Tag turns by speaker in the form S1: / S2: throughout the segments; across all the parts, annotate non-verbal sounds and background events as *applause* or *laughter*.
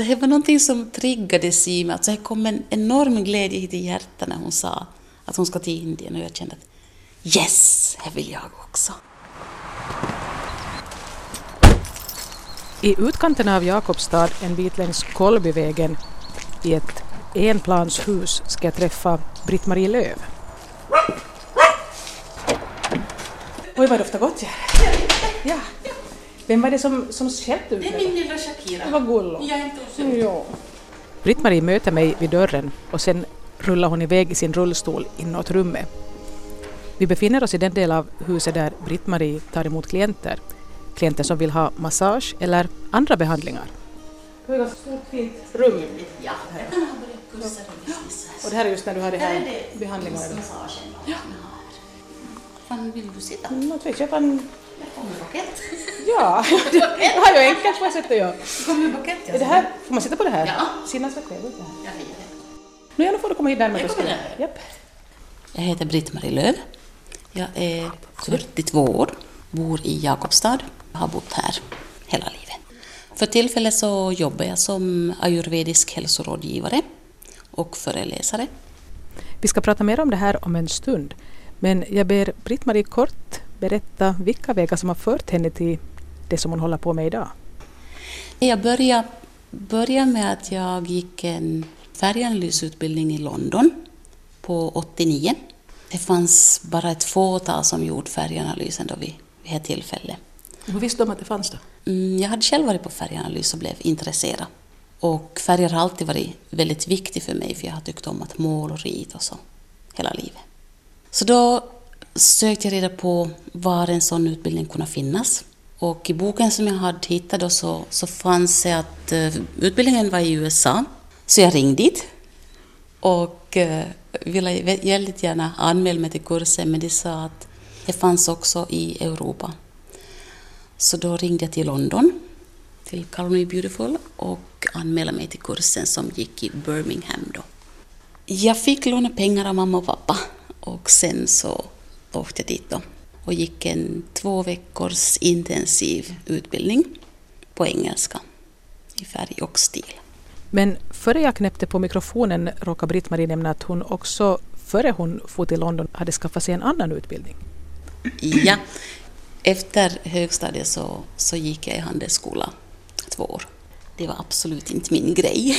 S1: Alltså det var någonting som triggades i mig. Alltså det kom en enorm glädje hit i hjärtat när hon sa att hon ska till Indien och jag kände att yes, det vill jag också.
S2: I utkanten av Jakobstad, en bit längs Kolbyvägen, i ett enplanshus ska jag träffa Britt-Marie Löv. Oj, vad doftar gott! Ja. ja. Vem var det som, som skällde ut
S1: Det är min lilla Shakira.
S2: Det var Gullo.
S1: Jag är inte.
S2: Ja. Britt-Marie möter mig vid dörren och sen rullar hon iväg i sin rullstol inåt rummet. Vi befinner oss i den del av huset där Britt-Marie tar emot klienter. Klienter som vill ha massage eller andra behandlingar. Det är ett stort fint rum.
S1: Ja, jag kan ha börjat kurser och precis här.
S2: Och det här är just när du har det
S1: Här är
S2: här
S1: det
S2: behandlingarna.
S1: massagen. Ja. Fan, vill du sitta?
S2: Mm, jag jag köpa en... *laughs*
S1: Jag kommer bukett.
S2: Ja, det har ju enkelt på ett sätt att göra.
S1: Kommer en bukett?
S2: Är det här, får man sitta på det här?
S1: Ja.
S2: Här.
S1: Jag hejar det.
S2: Nu ja, nu får du komma hit närmare.
S1: Jag kommer.
S2: Japp.
S1: Jag heter Britt-Marie Löv. Jag är 42 år, bor i Jakobstad. Jag har bott här hela livet. För tillfället så jobbar jag som ayurvedisk hälsorådgivare och föreläsare.
S2: Vi ska prata mer om det här om en stund. Men jag ber Britt-Marie kort berätta vilka vägar som har fört henne till det som hon håller på med idag.
S1: Jag började, började med att jag gick en färganalysutbildning i London på 89. Det fanns bara ett fåtal som gjorde färganalysen då vid, vid det tillfället.
S2: Hur visste de att det fanns då?
S1: Mm, Jag hade själv varit på färganalys och blev intresserad. Och färger har alltid varit väldigt viktigt för mig för jag har tyckt om att måla och rita och så hela livet. Så då sökte jag reda på var en sån utbildning kunde finnas. Och i boken som jag hade hittat då så, så fanns det att eh, utbildningen var i USA. Så jag ringde dit och eh, ville väldigt gärna anmäla mig till kursen men de sa att det fanns också i Europa. Så då ringde jag till London, till Colony Beautiful och anmälde mig till kursen som gick i Birmingham då. Jag fick låna pengar av mamma och pappa och sen så åkte dit då och gick en två veckors intensiv utbildning på engelska i färg och stil.
S2: Men före jag knäppte på mikrofonen råkade Britt-Marie nämna att hon också före hon for till London hade skaffat sig en annan utbildning.
S1: Ja, efter högstadiet så, så gick jag i handelsskola två år. Det var absolut inte min grej.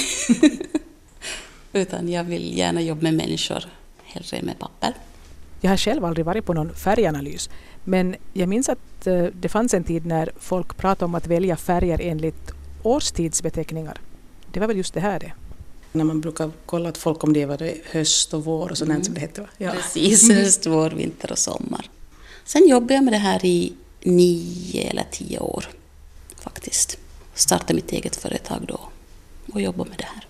S1: *laughs* Utan jag vill gärna jobba med människor, hellre med papper.
S2: Jag har själv aldrig varit på någon färganalys men jag minns att eh, det fanns en tid när folk pratade om att välja färger enligt årstidsbeteckningar. Det var väl just det här det. När man brukar kolla åt folk om det var det höst och vår och sånt
S1: Mm.
S2: som det hette. Ja.
S1: Precis, höst, vår, vinter och sommar. Sen jobbade jag med det här i nio eller tio år faktiskt. Startade mitt eget företag då och jobbade med det här.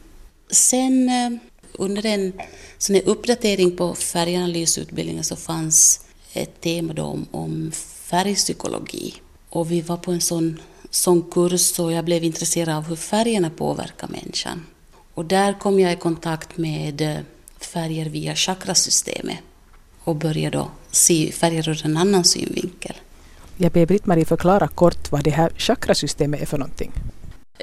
S1: Sen eh, under en sån här uppdatering på färganalysutbildningen så fanns ett tema då om, om färgpsykologi. Och vi var på en sån, sån kurs och jag blev intresserad av hur färgerna påverkar människan. Och där kom jag i kontakt med eh, färger via chakrasystemet och började då se färger ur en annan synvinkel.
S2: Jag ber Britt-Marie förklara kort vad det här chakrasystemet är för någonting.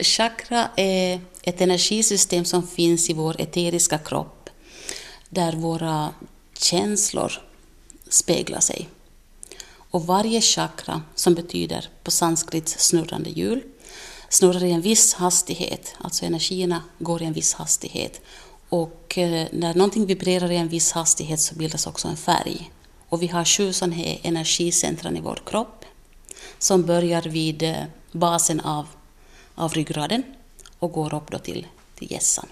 S1: Chakra är ett energisystem som finns i vår eteriska kropp där våra känslor speglar sig. Och varje chakra, som betyder på sanskrit snurrande hjul, snurrar i en viss hastighet, alltså energierna går i en viss hastighet. Och eh, när någonting vibrerar i en viss hastighet så bildas också en färg. Och vi har sju sådana här energicentran i vår kropp som börjar vid eh, basen av, av ryggraden och går upp då till, till hjässan.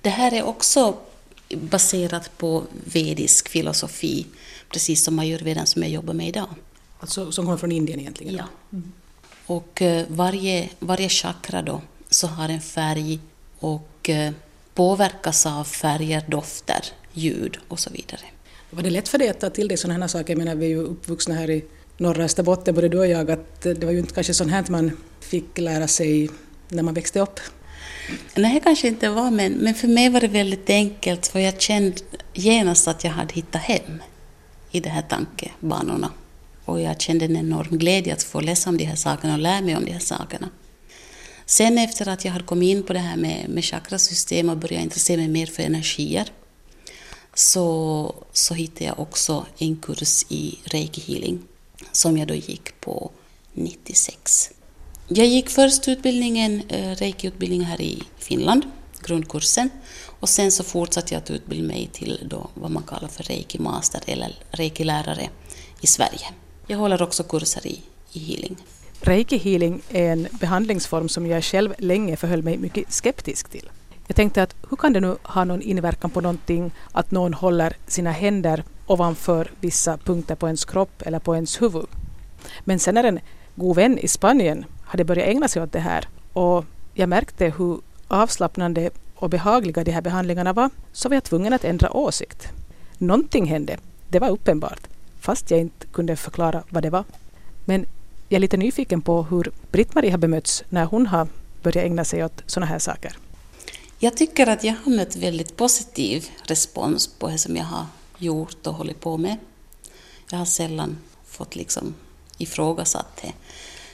S1: Det här är också baserat på vedisk filosofi, precis som ayurvedan som jag jobbar med idag.
S2: Alltså, som kommer från Indien egentligen?
S1: Ja. Och eh, varje, varje chakra då så har en färg och eh, påverkas av färger, dofter, ljud och så vidare.
S2: Var det lätt för dig att ta till dig sådana här saker? Jag menar, vi är ju uppvuxna här i norra Österbotten, både du och jag, att det var ju inte kanske sånt här man fick lära sig när man växte upp.
S1: Nej, kanske inte var, men, men för mig var det väldigt enkelt för jag kände genast att jag hade hittat hem i de här tankebanorna. Och jag kände en enorm glädje att få läsa om de här sakerna och lära mig om de här sakerna. Sen efter att jag hade kommit in på det här med, med chakrasystem och började intressera mig mer för energier så, så hittade jag också en kurs i reiki healing som jag då gick på 96. Jag gick först utbildningen, eh, Reiki här i Finland, grundkursen, och sen så fortsatte jag att utbilda mig till då vad man kallar för reiki-master eller reiki-lärare i Sverige. Jag håller också kurser i, i healing.
S2: Reiki healing är en behandlingsform som jag själv länge förhöll mig mycket skeptisk till. Jag tänkte att hur kan det nu ha någon inverkan på någonting att någon håller sina händer ovanför vissa punkter på ens kropp eller på ens huvud? Men sen när en god vän i Spanien hade börjat ägna sig åt det här och jag märkte hur avslappnande och behagliga de här behandlingarna var så var jag tvungen att ändra åsikt. Någonting hände, det var uppenbart, fast jag inte kunde förklara vad det var. Men jag är lite nyfiken på hur Britt-Marie har bemötts när hon har börjat ägna sig åt sådana här saker.
S1: Jag tycker att jag har mött väldigt positiv respons på det som jag har gjort och hållit på med. Jag har sällan fått liksom ifrågasatt det.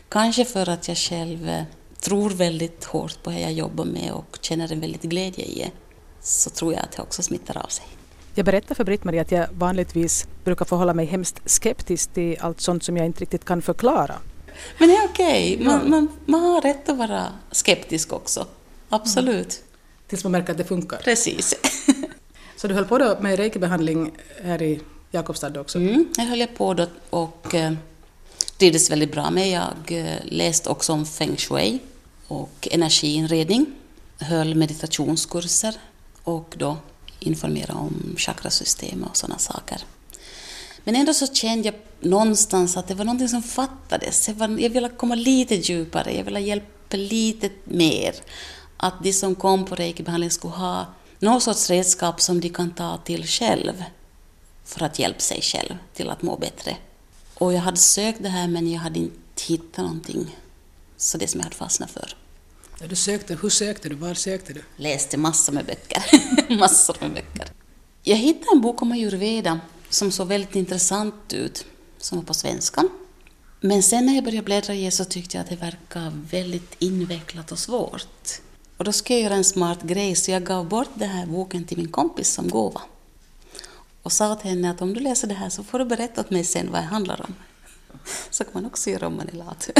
S1: Kanske för att jag själv eh, tror väldigt hårt på det jag jobbar med och känner en väldigt glädje i det, så tror jag att det också smittar av sig.
S2: Jag berättar för Britt-Marie att jag vanligtvis brukar förhålla mig hemskt skeptisk till allt sånt som jag inte riktigt kan förklara.
S1: Men det är okej, okay. man, man, man, har rätt att vara skeptisk också. Absolut. Mm.
S2: Tills man märker att det funkar.
S1: Precis. *laughs*
S2: Så du höll på då med reikibehandling här i Jakobstad också?
S1: Mm, jag höll på då och eh, trivdes väldigt bra med. Jag eh, läste också om feng shui och energiinredning, höll meditationskurser och då informerade om chakrasystem och sådana saker. Men ändå så kände jag någonstans att det var någonting som fattades. Jag, var, jag ville komma lite djupare, jag ville hjälpa lite mer att de som kom på reikibehandling skulle ha någon sorts redskap som de kan ta till själv för att hjälpa sig själv till att må bättre. Och jag hade sökt det här men jag hade inte hittat någonting så det som jag hade fastnat för.
S2: Ja, du sökte, hur sökte du? Var sökte du?
S1: Läste massor med böcker. *laughs* massor med böcker. Jag hittade en bok om ayurveda som såg väldigt intressant ut, som var på svenska. Men sen när jag började bläddra i så tyckte jag att det verkade väldigt invecklat och svårt. Och då skulle jag göra en smart grej, så jag gav bort den här boken till min kompis som gåva. Och sa till henne att om du läser det här så får du berätta åt mig sen vad det handlar om. Så kan man också göra om man är lat.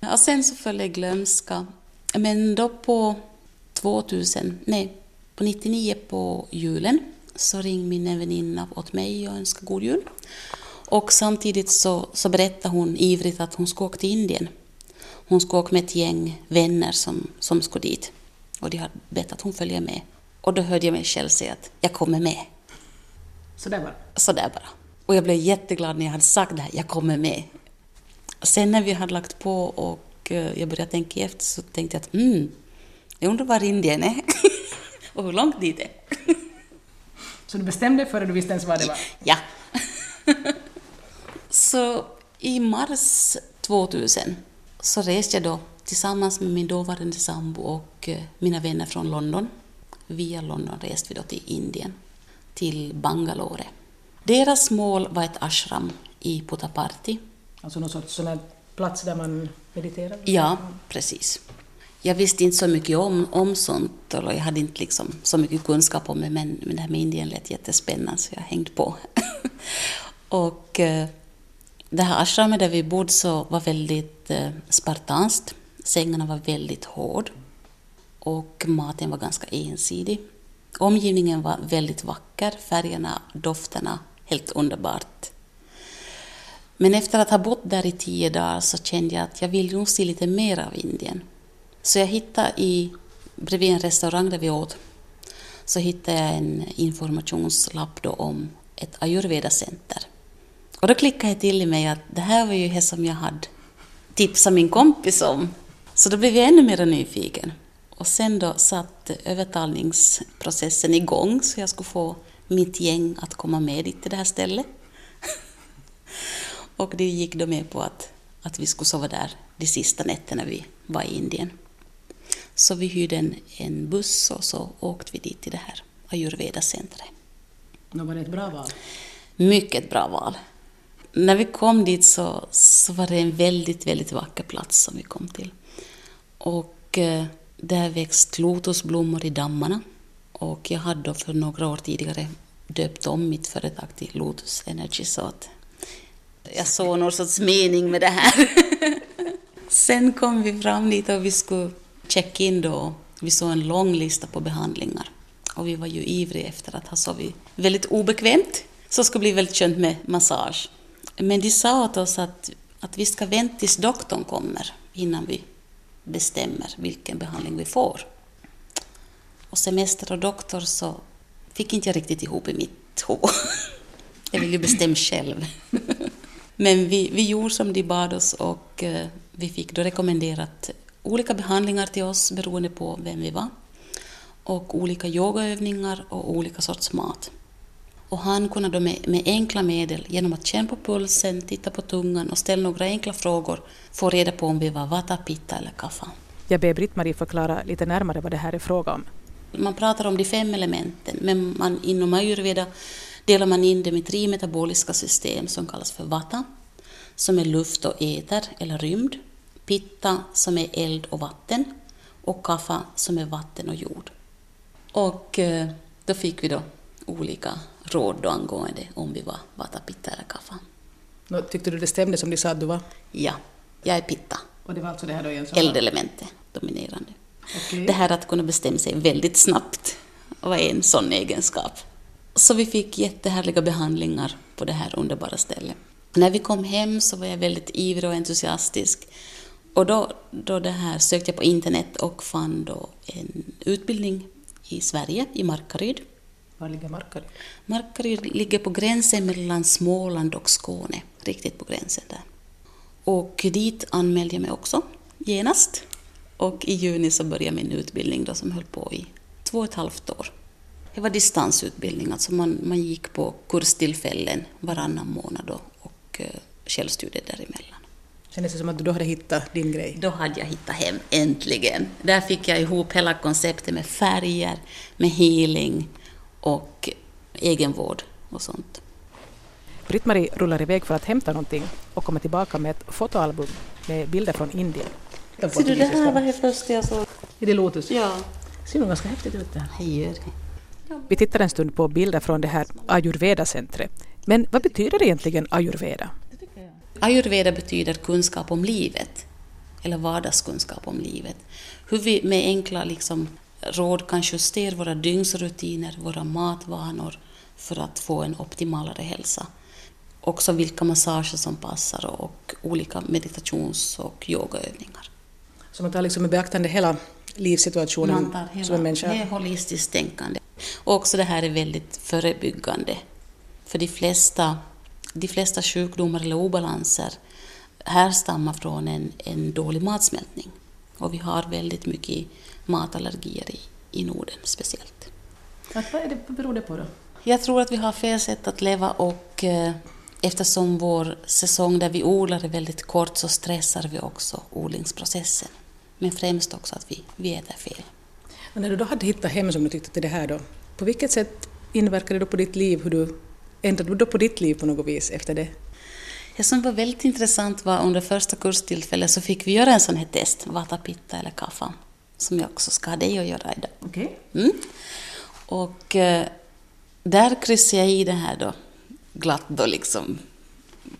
S1: *laughs* och sen så föll glömska. Men då på 2000, nej, på 99 på julen så ringde min väninna åt mig och önskade god jul. Och samtidigt så, så berättade hon ivrigt att hon skulle åka till Indien hon skulle åka med ett gäng vänner som, som skulle dit. Och de hade bett att hon följer med. Och då hörde jag mig själv säga att jag kommer med.
S2: Så där bara?
S1: Så där bara. Och jag blev jätteglad när jag hade sagt det här, jag kommer med. Sen när vi hade lagt på och eh, jag började tänka efter så tänkte jag att mm, jag undrar var Indien är *laughs* och hur långt dit är.
S2: så du bestämde före du visste ens vad det var?
S1: Ja. *laughs* så i mars 2000 så reste jag då tillsammans med min dåvarande sambo och eh, mina vänner från London. Via London reste vi då till Indien, till Bangalore. Deras mål var ett ashram i Puttaparthi.
S2: Alltså någon sorts sån plats där man mediterar?
S1: Ja, precis. Jag visste inte så mycket om, om sånt, och jag hade inte liksom så mycket kunskap om det, men, men det här med Indien lät jättespännande så jag hängde på. *laughs* och eh, det här ashramet där vi bodde så var väldigt eh, spartanskt. Sängarna var väldigt hård och maten var ganska ensidig. Omgivningen var väldigt vacker, färgerna, dofterna, helt underbart. Men efter att ha bott där i tio dagar så kände jag att jag vill nog se lite mer av Indien. Så jag hittade i, bredvid en restaurang där vi åt, så hittade jag en informationslapp då om ett ayurveda-center. Och då klickade det till i mig att det här var ju det som jag hade tipsat min kompis om. Så då blev jag ännu mer nyfiken. Och sen då satt övertalningsprocessen igång så jag skulle få mitt gäng att komma med dit till det här stället. *laughs* och det gick då med på att, att vi skulle sova där de sista nätterna vi var i Indien. Så vi hyrde en, en buss och så åkte vi dit till det här ayurveda-centret.
S2: Var det ett bra val?
S1: Mycket bra val när vi kom dit så, så var det en väldigt, väldigt vacker plats som vi kom till. Och eh, där växt lotusblommor i dammarna. Och jag hade då för några år tidigare döpt om mitt företag till Lotus Energy så att jag såg någon sorts mening med det här. *laughs* Sen kom vi fram dit och vi skulle checka in då. Vi såg en lång lista på behandlingar. Och vi var ju ivriga efter att ha sovit väldigt obekvämt. Så det skulle bli väldigt skönt med massage. Men de sa åt oss att, att vi ska vänta tills doktorn kommer innan vi bestämmer vilken behandling vi får. Och semester och doktor så fick inte jag riktigt ihop i mitt huvud. *laughs* Jag vill ju bestämma själv. *laughs* Men vi, vi gjorde som de bad oss och eh, vi fick då rekommenderat olika behandlingar till oss beroende på vem vi var. Och olika yogaövningar och olika sorts mat. Och han kunde då med, med, enkla medel, genom att känna på pulsen, titta på tungan och ställa några enkla frågor, få reda på om vi var vata, pitta eller kaffa.
S2: Jag ber Britt-Marie förklara lite närmare vad det här är fråga om.
S1: Man pratar om de fem elementen, men man, inom ayurveda delar man in det med tre metaboliska system som kallas för vata, som är luft och eter eller rymd, pitta som är eld och vatten och kaffa som är vatten och jord. Och eh, då fick vi då olika råd då angående om vi var vata, pitta eller kaffa.
S2: Tyckte du det stämde som de sa att du var?
S1: Ja, jag är pitta.
S2: Och det var alltså det här då igen?
S1: Eldelementet dominerande. Okay. Det här att kunna bestämma sig väldigt snabbt var en sån egenskap. Så vi fick jättehärliga behandlingar på det här underbara stället. När vi kom hem så var jag väldigt ivrig och entusiastisk. Och då, då det här sökte jag på internet och fann då en utbildning i Sverige, i Markaryd.
S2: Var ligger Markaryd?
S1: Markaryd ligger på gränsen mellan Småland och Skåne, riktigt på gränsen där. Och dit anmälde jag mig också genast. Och i juni så började min utbildning då, som höll på i två och ett halvt år. Det var distansutbildning, alltså man, man gick på kurstillfällen varannan månad och eh, självstudier däremellan.
S2: Kändes det som att du då hade hittat din grej?
S1: Då hade jag hittat hem, äntligen. Där fick jag ihop hela konceptet med färger, med healing och egenvård och sånt.
S2: Britt-Marie rullar iväg för att hämta någonting och kommer tillbaka med ett fotoalbum med bilder från Indien.
S1: Ser du, det här var det första jag såg.
S2: Är det Lotus?
S1: Ja.
S2: Det ser nog ganska häftigt ut det
S1: här.
S2: Vi tittar en stund på bilder från det här ayurveda-centret. Men vad betyder egentligen ayurveda?
S1: Ayurveda betyder kunskap om livet, eller vardagskunskap om livet. Hur vi med enkla liksom, råd kan justera våra dygnsrutiner, våra matvanor för att få en optimalare hälsa. Också vilka massager som passar och olika meditations och yogaövningar.
S2: Så man tar liksom i beaktande hela livssituationen hela, som en människa?
S1: Det är holistiskt tänkande. Och också det här är väldigt förebyggande. För de flesta, de flesta sjukdomar eller obalanser härstammar från en, en dålig matsmältning. Och vi har väldigt mycket matallergier i, i Norden speciellt.
S2: Vad, är det, vad beror det på då?
S1: Jag tror att vi har fel sätt att leva och eh, eftersom vår säsong där vi odlar är väldigt kort så stressar vi också odlingsprocessen. Men främst också att vi, vi äter fel.
S2: Och när du då hade hittat hem som du tyckte till det här då, på vilket sätt inverkade det då på ditt liv? Hur du, ändrade du då på ditt liv på något vis efter det?
S1: Det som var väldigt intressant var under första kurstillfället så fick vi göra en sån här test, vata, pitta eller kaffa, som jag också ska ha dig att göra idag.
S2: Okay.
S1: Mm. Och eh, där kryssade jag i det här då, glatt då liksom,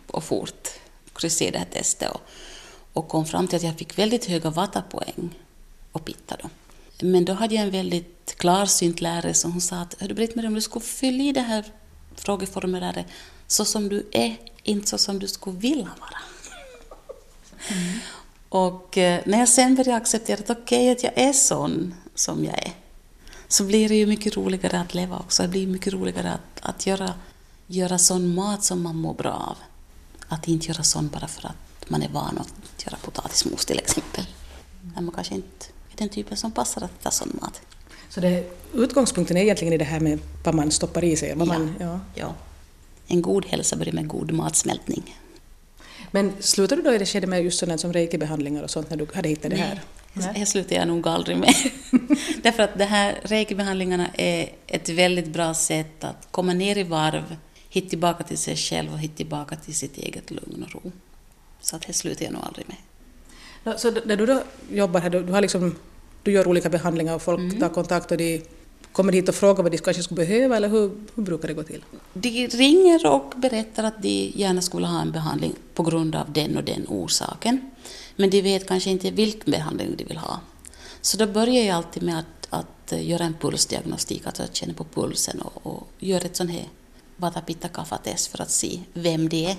S1: och fort kryssade i det här testet. Och, och kom fram till att jag fick väldigt höga vatapoäng och pitta då. Men då hade jag en väldigt klarsynt lärare som hon sa att Hörru Britt-Marie, om du skulle fylla i det här frågeformuläret så som du är, inte så som du skulle vilja vara. Mm. Och eh, när jag sen började acceptera att okej, okay, att jag är sån som jag är, så blir det ju mycket roligare att leva också. Det blir mycket roligare att, att göra, göra sån mat som man mår bra av. Att inte göra sån bara för att man är van att göra potatismos till exempel. När man kanske inte är den typen som passar att äta sån mat.
S2: Så det, utgångspunkten är egentligen i det här med vad man stoppar i sig? Vad
S1: ja,
S2: man,
S1: ja. ja. En god hälsa börjar med god matsmältning.
S2: Men slutade du då i det skedet med just sådant som reikibehandlingar och sånt när du hade hittat det här?
S1: Nej, det slutade jag nog aldrig med. *laughs* Därför att de här reikibehandlingarna är ett väldigt bra sätt att komma ner i varv, hitta tillbaka till sig själv och hitta tillbaka till sitt eget lugn och ro. Så att det slutar jag nog aldrig med.
S2: Så när du då jobbar här, du, har liksom, du gör olika behandlingar och folk mm. tar kontakt och de kommer hit och frågar vad de kanske skulle behöva eller hur, hur brukar det gå till?
S1: De ringer och berättar att de gärna skulle ha en behandling på grund av den och den orsaken. Men de vet kanske inte vilken behandling de vill ha. Så då börjar jag alltid med att, att göra en pulsdiagnostik, att jag känner på pulsen och, och gör ett sånt här Vatapitta-kaffatest för att se vem det är.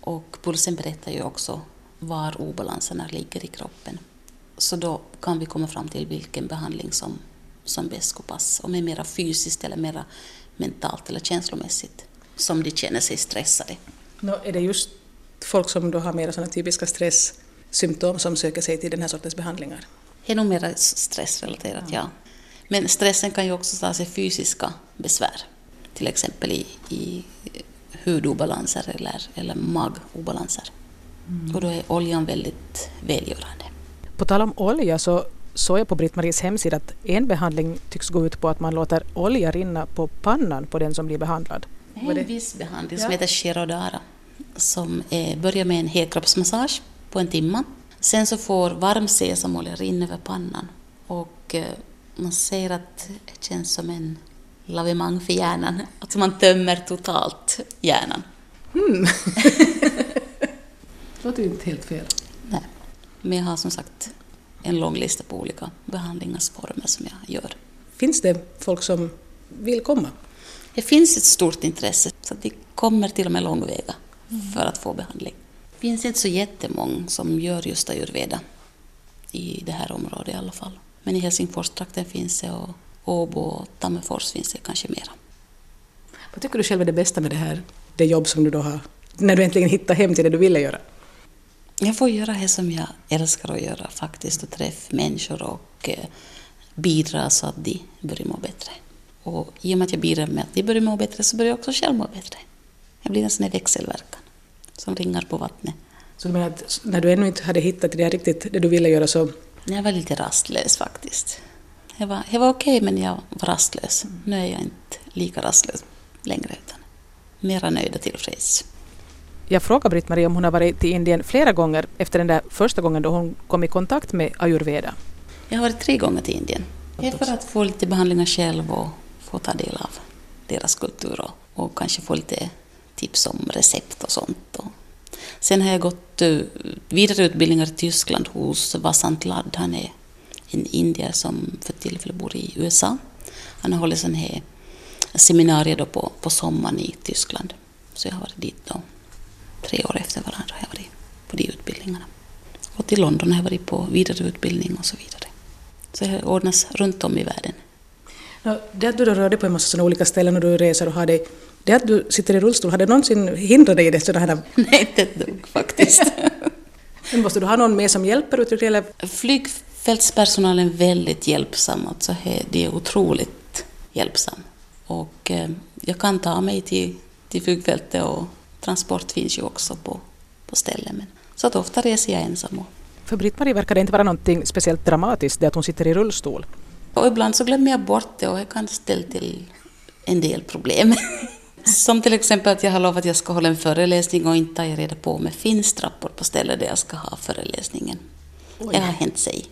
S1: Och pulsen berättar ju också var obalanserna ligger i kroppen. Så då kan vi komma fram till vilken behandling som, som bäst skulle passa, om det är mera fysiskt eller mera mentalt eller känslomässigt som de känner sig stressade.
S2: No, är det just folk som då har mer sådana typiska stresssymptom som söker sig till den här sortens behandlingar?
S1: Det är nog mer stressrelaterat, ja. ja. Men stressen kan ju också ta sig fysiska besvär, till exempel i, i hudobalanser eller, eller magobalanser. Mm. Och då är oljan väldigt välgörande.
S2: På tal om olja så såg jag på Britt-Maries hemsida att en behandling tycks gå ut på att man låter olja rinna på pannan på den som blir behandlad.
S1: Det är en viss behandling som ja. heter Shirodara som är, börjar med en helkroppsmassage på en timme. Sen så får varm sesamolja rinna över pannan och eh, man ser att det känns som en lavemang för hjärnan. Alltså man tömmer totalt hjärnan.
S2: Mm. det *laughs* *laughs* låter ju inte helt fel.
S1: Nej. Men jag har som sagt en lång lista på olika behandlingsformer som jag gör.
S2: Finns det folk som vill komma?
S1: Det finns ett stort intresse, så de kommer till och med långväga för att få behandling. Det finns inte så jättemånga som gör just ayurveda i det här området i alla fall. Men i Helsingforstrakten finns det och Åbo och Tammerfors finns det kanske mera.
S2: Vad tycker du själv är det bästa med det här, det jobb som du då har, när du äntligen hittar hem till det du ville göra?
S1: Jag får göra det som jag älskar att göra faktiskt, och träffa människor och eh, bidra så att de börjar må bättre. Och i och med att jag bidrar med att de börjar må bättre så börjar jag också själv må bättre. Jag blir en sån här växelverkan som ringar på vattnet.
S2: Så du menar att när du ännu inte hade hittat det riktigt, det du ville göra så...
S1: Jag var lite rastlös faktiskt. Jag var, jag var okej men jag var rastlös. Nu är jag inte lika rastlös längre utan mera nöjd och tillfreds.
S2: Jag frågade Britt-Marie om hon har varit till Indien flera gånger efter den där första gången då hon kom i kontakt med ayurveda.
S1: Jag har varit tre gånger till Indien. Det är för att få lite behandlingar själv och få ta del av deras kultur och, och kanske få lite tips om recept och sånt. Och sen har jag gått uh, vidareutbildningar i Tyskland hos Vasant Ladd. Han är en indier som för tillfället bor i USA. Han har hållit sån här seminarier då på, på sommaren i Tyskland. Så jag har varit dit då tre år efter varandra har jag varit på de utbildningarna. Och till London har jag varit på vidareutbildning och så vidare. Så det ordnas runt om i världen.
S2: Det att du då rör dig på en massa sådana olika ställen och du reser och har dig det att du sitter i rullstol, har det någonsin hindrat dig i det sådana här... *laughs*
S1: Nej, inte ett dugg faktiskt. *laughs*
S2: Men måste du ha någon med som hjälper ut eller?
S1: Flygfältspersonalen är väldigt hjälpsam, alltså de är otroligt hjälpsam. Och eh, jag kan ta mig till, till flygfältet och transport finns ju också på, på stället. Men, så att ofta reser jag ensam.
S2: För Britt-Marie verkar det inte vara någonting speciellt dramatiskt det att hon sitter i rullstol.
S1: Och ibland så glömmer jag bort det och det kan ställa till en del problem. *laughs* Som till exempel att jag har lovat att jag ska hålla en föreläsning och inte har jag reda på om det finns trappor på stället där jag ska ha föreläsningen. Oj. Det har hänt sig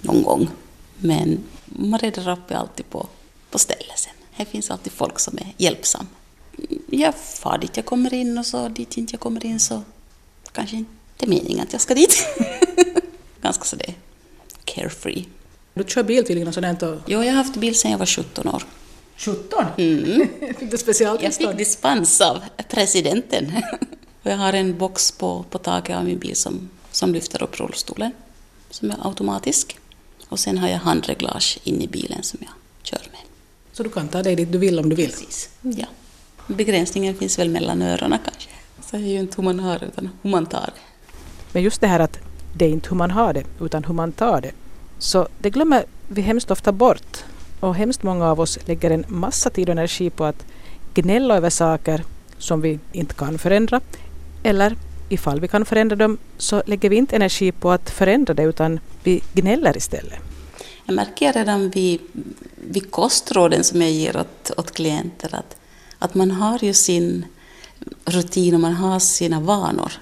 S1: någon gång. Men man reder upp alltid på, på stället sen. Här finns alltid folk som är hjälpsamma. Jag far dit jag kommer in och så dit inte jag kommer in så kanske inte är meningen att jag ska dit. *laughs* Ganska sådär carefree.
S2: Du kör bil tydligen och sådant? Och...
S1: Jo, jag har haft bil sedan jag var 17 år.
S2: 17?
S1: Mm. *laughs*
S2: fick du specialtillstånd?
S1: Jag fick dispens av presidenten. *laughs* och jag har en box på, på taket av min bil som, som lyfter upp rullstolen, som är automatisk. Och sen har jag handreglage in i bilen som jag kör med.
S2: Så du kan ta dig dit du vill om du vill?
S1: Precis, ja. Begränsningen finns väl mellan öronen kanske. Så det är ju inte hur man har utan hur man tar det.
S2: Men just det här att det är inte hur man har det, utan hur man tar det. Så det glömmer vi hemskt ofta bort. Och hemskt många av oss lägger en massa tid och energi på att gnälla över saker som vi inte kan förändra. Eller ifall vi kan förändra dem så lägger vi inte energi på att förändra det utan vi gnäller istället.
S1: Jag märker redan vid, vid kostråden som jag ger åt, åt klienter att, att man har ju sin rutin och man har sina vanor.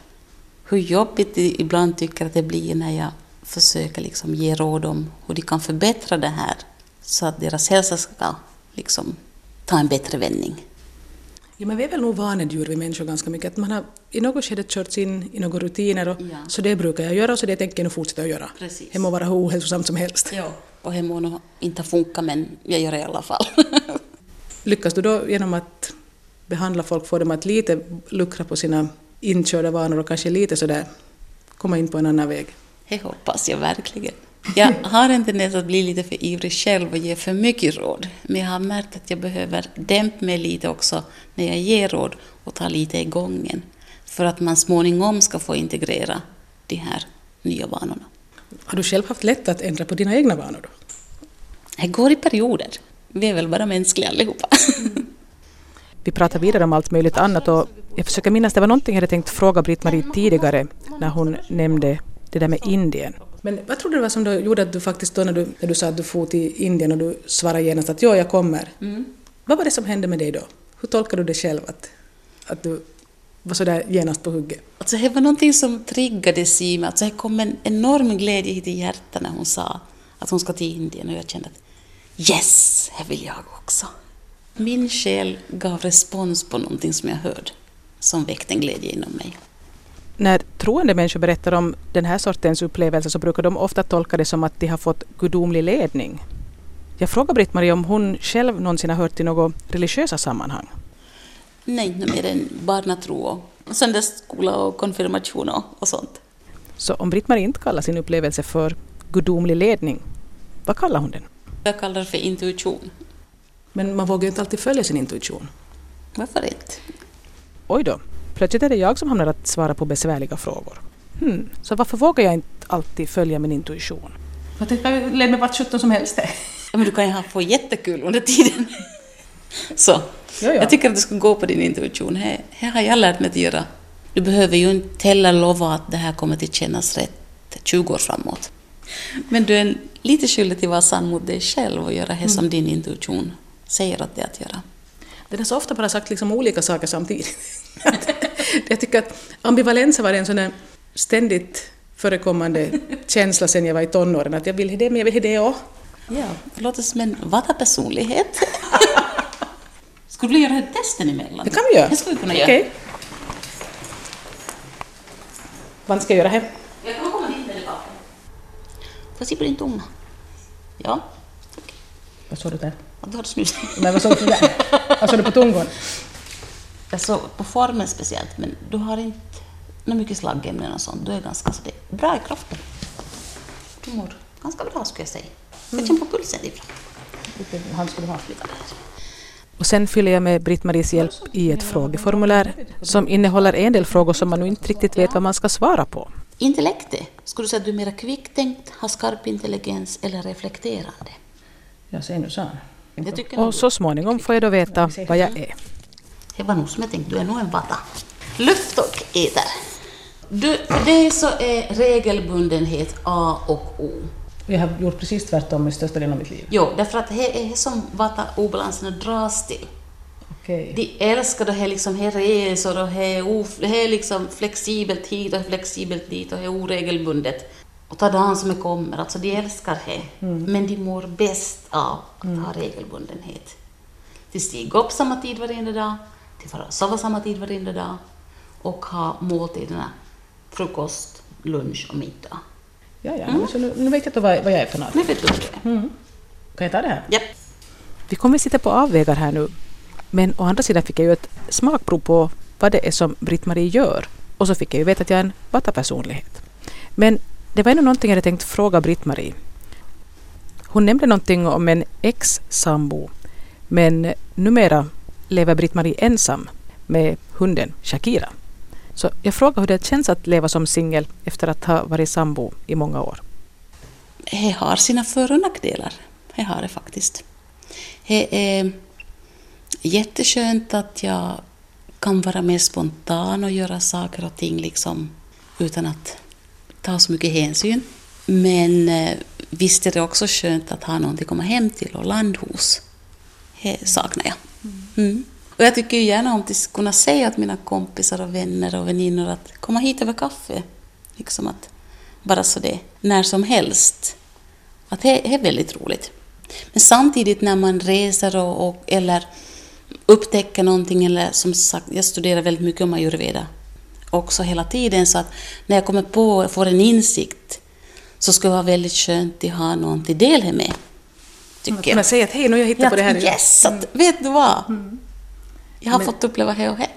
S1: hur jobbigt de ibland tycker att det blir när jag försöker liksom ge råd om hur de kan förbättra det här så att deras hälsa ska liksom ta en bättre vändning.
S2: Ja, men vi är väl nog vanedjur vi människor ganska mycket. Att man har i något skede körts in i några rutiner och
S1: Ja.
S2: så det brukar jag göra och så det tänker jag nog fortsätta att göra.
S1: Precis.
S2: Det må vara hur ohälsosamt som helst.
S1: Ja. Och det må nog inte funka men jag gör det i alla fall. *laughs*
S2: Lyckas du då genom att behandla folk, få dem att lite luckra på sina inkörda vanor och kanske lite sådär komma in på en annan väg?
S1: Det hoppas jag verkligen. Jag har en tendens att bli lite för ivrig själv och ge för mycket råd. Men jag har märkt att jag behöver dämpa mig lite också när jag ger råd och ta lite i gången. För att man småningom ska få integrera de här nya vanorna.
S2: Har du själv haft lätt att ändra på dina egna vanor då?
S1: Det går i perioder. Vi är väl bara mänskliga allihopa.
S2: Vi pratar vidare om allt möjligt annat och jag försöker minnas, det var någonting jag hade tänkt fråga Britt-Marie tidigare när hon nämnde det där med Indien. Men vad tror du det var som då gjorde att du faktiskt då när du, när du sa att du for till Indien och du svarade genast att ja, jag kommer. Vad var det som hände med dig då? Hur tolkar du det själv att, att du var så där genast på hugget?
S1: Alltså, det var någonting som triggades i mig. Alltså, det kom en enorm glädje hit i hjärtat när hon sa att hon ska till Indien och jag kände att yes, det vill jag också. Min själ gav respons på någonting som jag hörde som väckte en glädje inom mig.
S2: När troende människor berättar om den här sortens upplevelser så brukar de ofta tolka det som att de har fått gudomlig ledning. Jag frågar Britt-Marie om hon själv någonsin har hört i något religiösa sammanhang.
S1: Nej, inte mer än barnatro och söndagsskola och konfirmation och, och sånt.
S2: Så om Britt-Marie inte kallar sin upplevelse för gudomlig ledning, vad kallar hon den?
S1: Jag kallar det för intuition.
S2: Men man vågar ju inte alltid följa sin intuition.
S1: Varför inte?
S2: Oj då, plötsligt är det jag som hamnar att svara på besvärliga frågor. Hmm. Så varför vågar jag inte alltid följa min intuition? Jag tänker leda mig vart sjutton som helst.
S1: Ja, men du kan ju ha få jättekul under tiden. Så,
S2: Ja, ja.
S1: jag tycker att du ska gå på din intuition. Det, det har jag lärt mig att göra. Du behöver ju inte heller lova att det här kommer att kännas rätt 20 år framåt. Men du är lite skyldig till att vara sann mot dig själv och göra det som din intuition säger att det är att göra.
S2: Den har så ofta bara sagt liksom olika saker samtidigt. *laughs* jag tycker att ambivalens varit en sån där ständigt förekommande känsla sen jag var i tonåren. Att jag vill det, men jag vill det också.
S1: Ja, det låter som en vata-personlighet. *laughs* Skulle du göra testen emellan?
S2: Det kan vi göra.
S1: Det skulle vi kunna göra.
S2: Okej. Vad ska jag göra här?
S1: Jag kan komma dit med det jag se på din tunga? Ja,
S2: Vad sa du där?
S1: att du har snus.
S2: Men vad sa du där? Vad sa du på tungan?
S1: Jag såg på formen speciellt, men du har inte något mycket slaggämnen och sånt. Du är ganska så det är bra i kroppen. Du mår ganska bra skulle jag säga. Jag känner på pulsen ifrån.
S2: Vilken hand ska du ha? Och sen fyller jag med Britt-Maries hjälp i ett frågeformulär som innehåller en del frågor som man nu inte riktigt vet vad man ska svara på.
S1: Intellektet, skulle du säga att du är mera kvicktänkt, har skarp intelligens eller reflekterande?
S2: Jag säger nu så. Och så småningom får jag då veta vad jag är.
S1: Det var nog som jag tänkte, du är nog en vata. Luft och eter. Du, för dig så är regelbundenhet A och O.
S2: Jag har gjort precis tvärtom i största delen av mitt liv.
S1: Jo, därför att det är som vata-obalanserna dras till.
S2: Okej.
S1: De älskar det här liksom, här resor och här, of, här liksom flexibelt hit och flexibelt dit och här oregelbundet. Och ta dagen som det kommer, alltså de älskar det. Men de mår bäst av att ha regelbundenhet. De stiger upp samma tid varenda dag, de får sova samma tid varenda dag och ha måltiderna frukost, lunch och middag.
S2: Ja, ja. Så nu, nu vet jag vad, vad jag är för något.
S1: Nu vet du vad det är.
S2: Kan jag ta det här?
S1: Ja.
S2: Vi kommer sitta på avvägar här nu. Men å andra sidan fick jag ju ett smakprov på vad det är som Britt-Marie gör. Och så fick jag ju veta att jag är en vata-personlighet. Men det var ändå någonting jag hade tänkt fråga Britt-Marie. Hon nämnde någonting om en ex-sambo. Men numera lever Britt-Marie ensam med hunden Shakira. Så jag frågar hur det känns att leva som singel efter att ha varit sambo i många år.
S1: Det har sina för och nackdelar. Det har det faktiskt. Det är jätteskönt att jag kan vara mer spontan och göra saker och ting liksom utan att ta så mycket hänsyn. Men eh, visst är det också skönt att ha någon att komma hem till och land hos. Det saknar jag. Mm. Och jag tycker ju gärna om att kunna säga åt mina kompisar och vänner och väninnor att komma hit över kaffe. Liksom att bara så det, när som helst. Att det är väldigt roligt. Men samtidigt när man reser och, och, eller upptäcker någonting, eller som sagt, jag studerar väldigt mycket om ayurveda också hela tiden, så att när jag kommer på och får en insikt så skulle det vara väldigt skönt att ha någon till del med.
S2: Tycker jag. Kunna säga att hej, nu har jag hittat på det här.
S1: Yes, att, vet du vad? Mm. Jag har Men, fått uppleva det och det.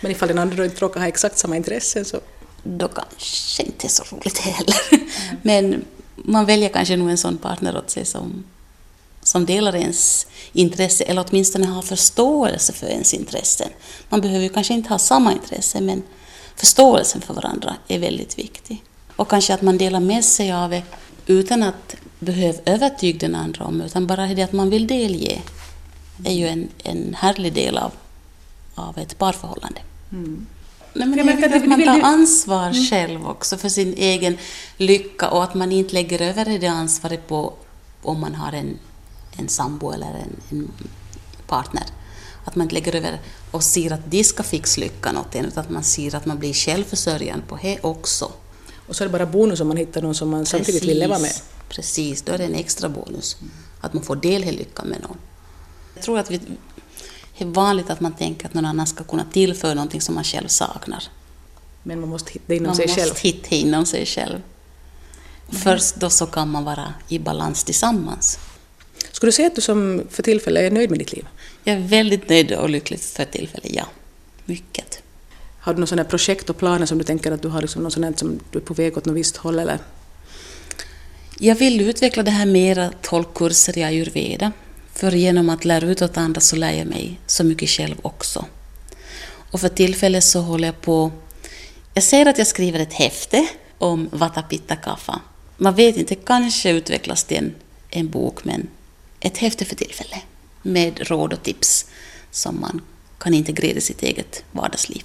S2: Men ifall den andra inte råkar ha exakt samma intressen så?
S1: Då kanske inte är så roligt heller. Mm. *laughs* Men man väljer kanske nog en sån partner åt sig som, som delar ens intresse, eller åtminstone har förståelse för ens intressen. Man behöver ju kanske inte ha samma intresse, men förståelsen för varandra är väldigt viktig. Och kanske att man delar med sig av det utan att behöva övertyga den andra om, utan bara det att man vill delge är ju en, en härlig del av, av ett parförhållande. Mm. Nej, men det är att man tar ansvar mm. själv också för sin egen lycka och att man inte lägger över det ansvaret på om man har en, en sambo eller en, en partner. Att man inte lägger över och ser att de ska fixa lyckan åt en, utan att man ser att man blir självförsörjande på det också.
S2: Och så är det bara bonus om man hittar någon som man Precis. samtidigt vill leva med.
S1: Precis, då är det en extra bonus. Att man får del i lyckan med någon. Jag tror att vi, det är vanligt att man tänker att någon annan ska kunna tillföra någonting som man själv saknar.
S2: Men man måste hitta inom man sig själv? Man
S1: måste hitta inom sig själv. Mm. Först då så kan man vara i balans tillsammans.
S2: Skulle du säga att du som för tillfället är nöjd med ditt liv?
S1: Jag är väldigt nöjd och lycklig för tillfället, ja. Mycket.
S2: Har du några projekt och planer som du tänker att du har liksom något sånt som du är på väg åt något visst håll eller?
S1: Jag vill utveckla det här mera tolkkurser i ayurveda. För genom att lära ut åt andra så lär jag mig så mycket själv också. Och för tillfället så håller jag på... Jag säger att jag skriver ett häfte om Vata Pitta Kapha. Man vet inte, kanske utvecklas till en, en bok, men ett häfte för tillfället med råd och tips som man kan integrera i sitt eget vardagsliv.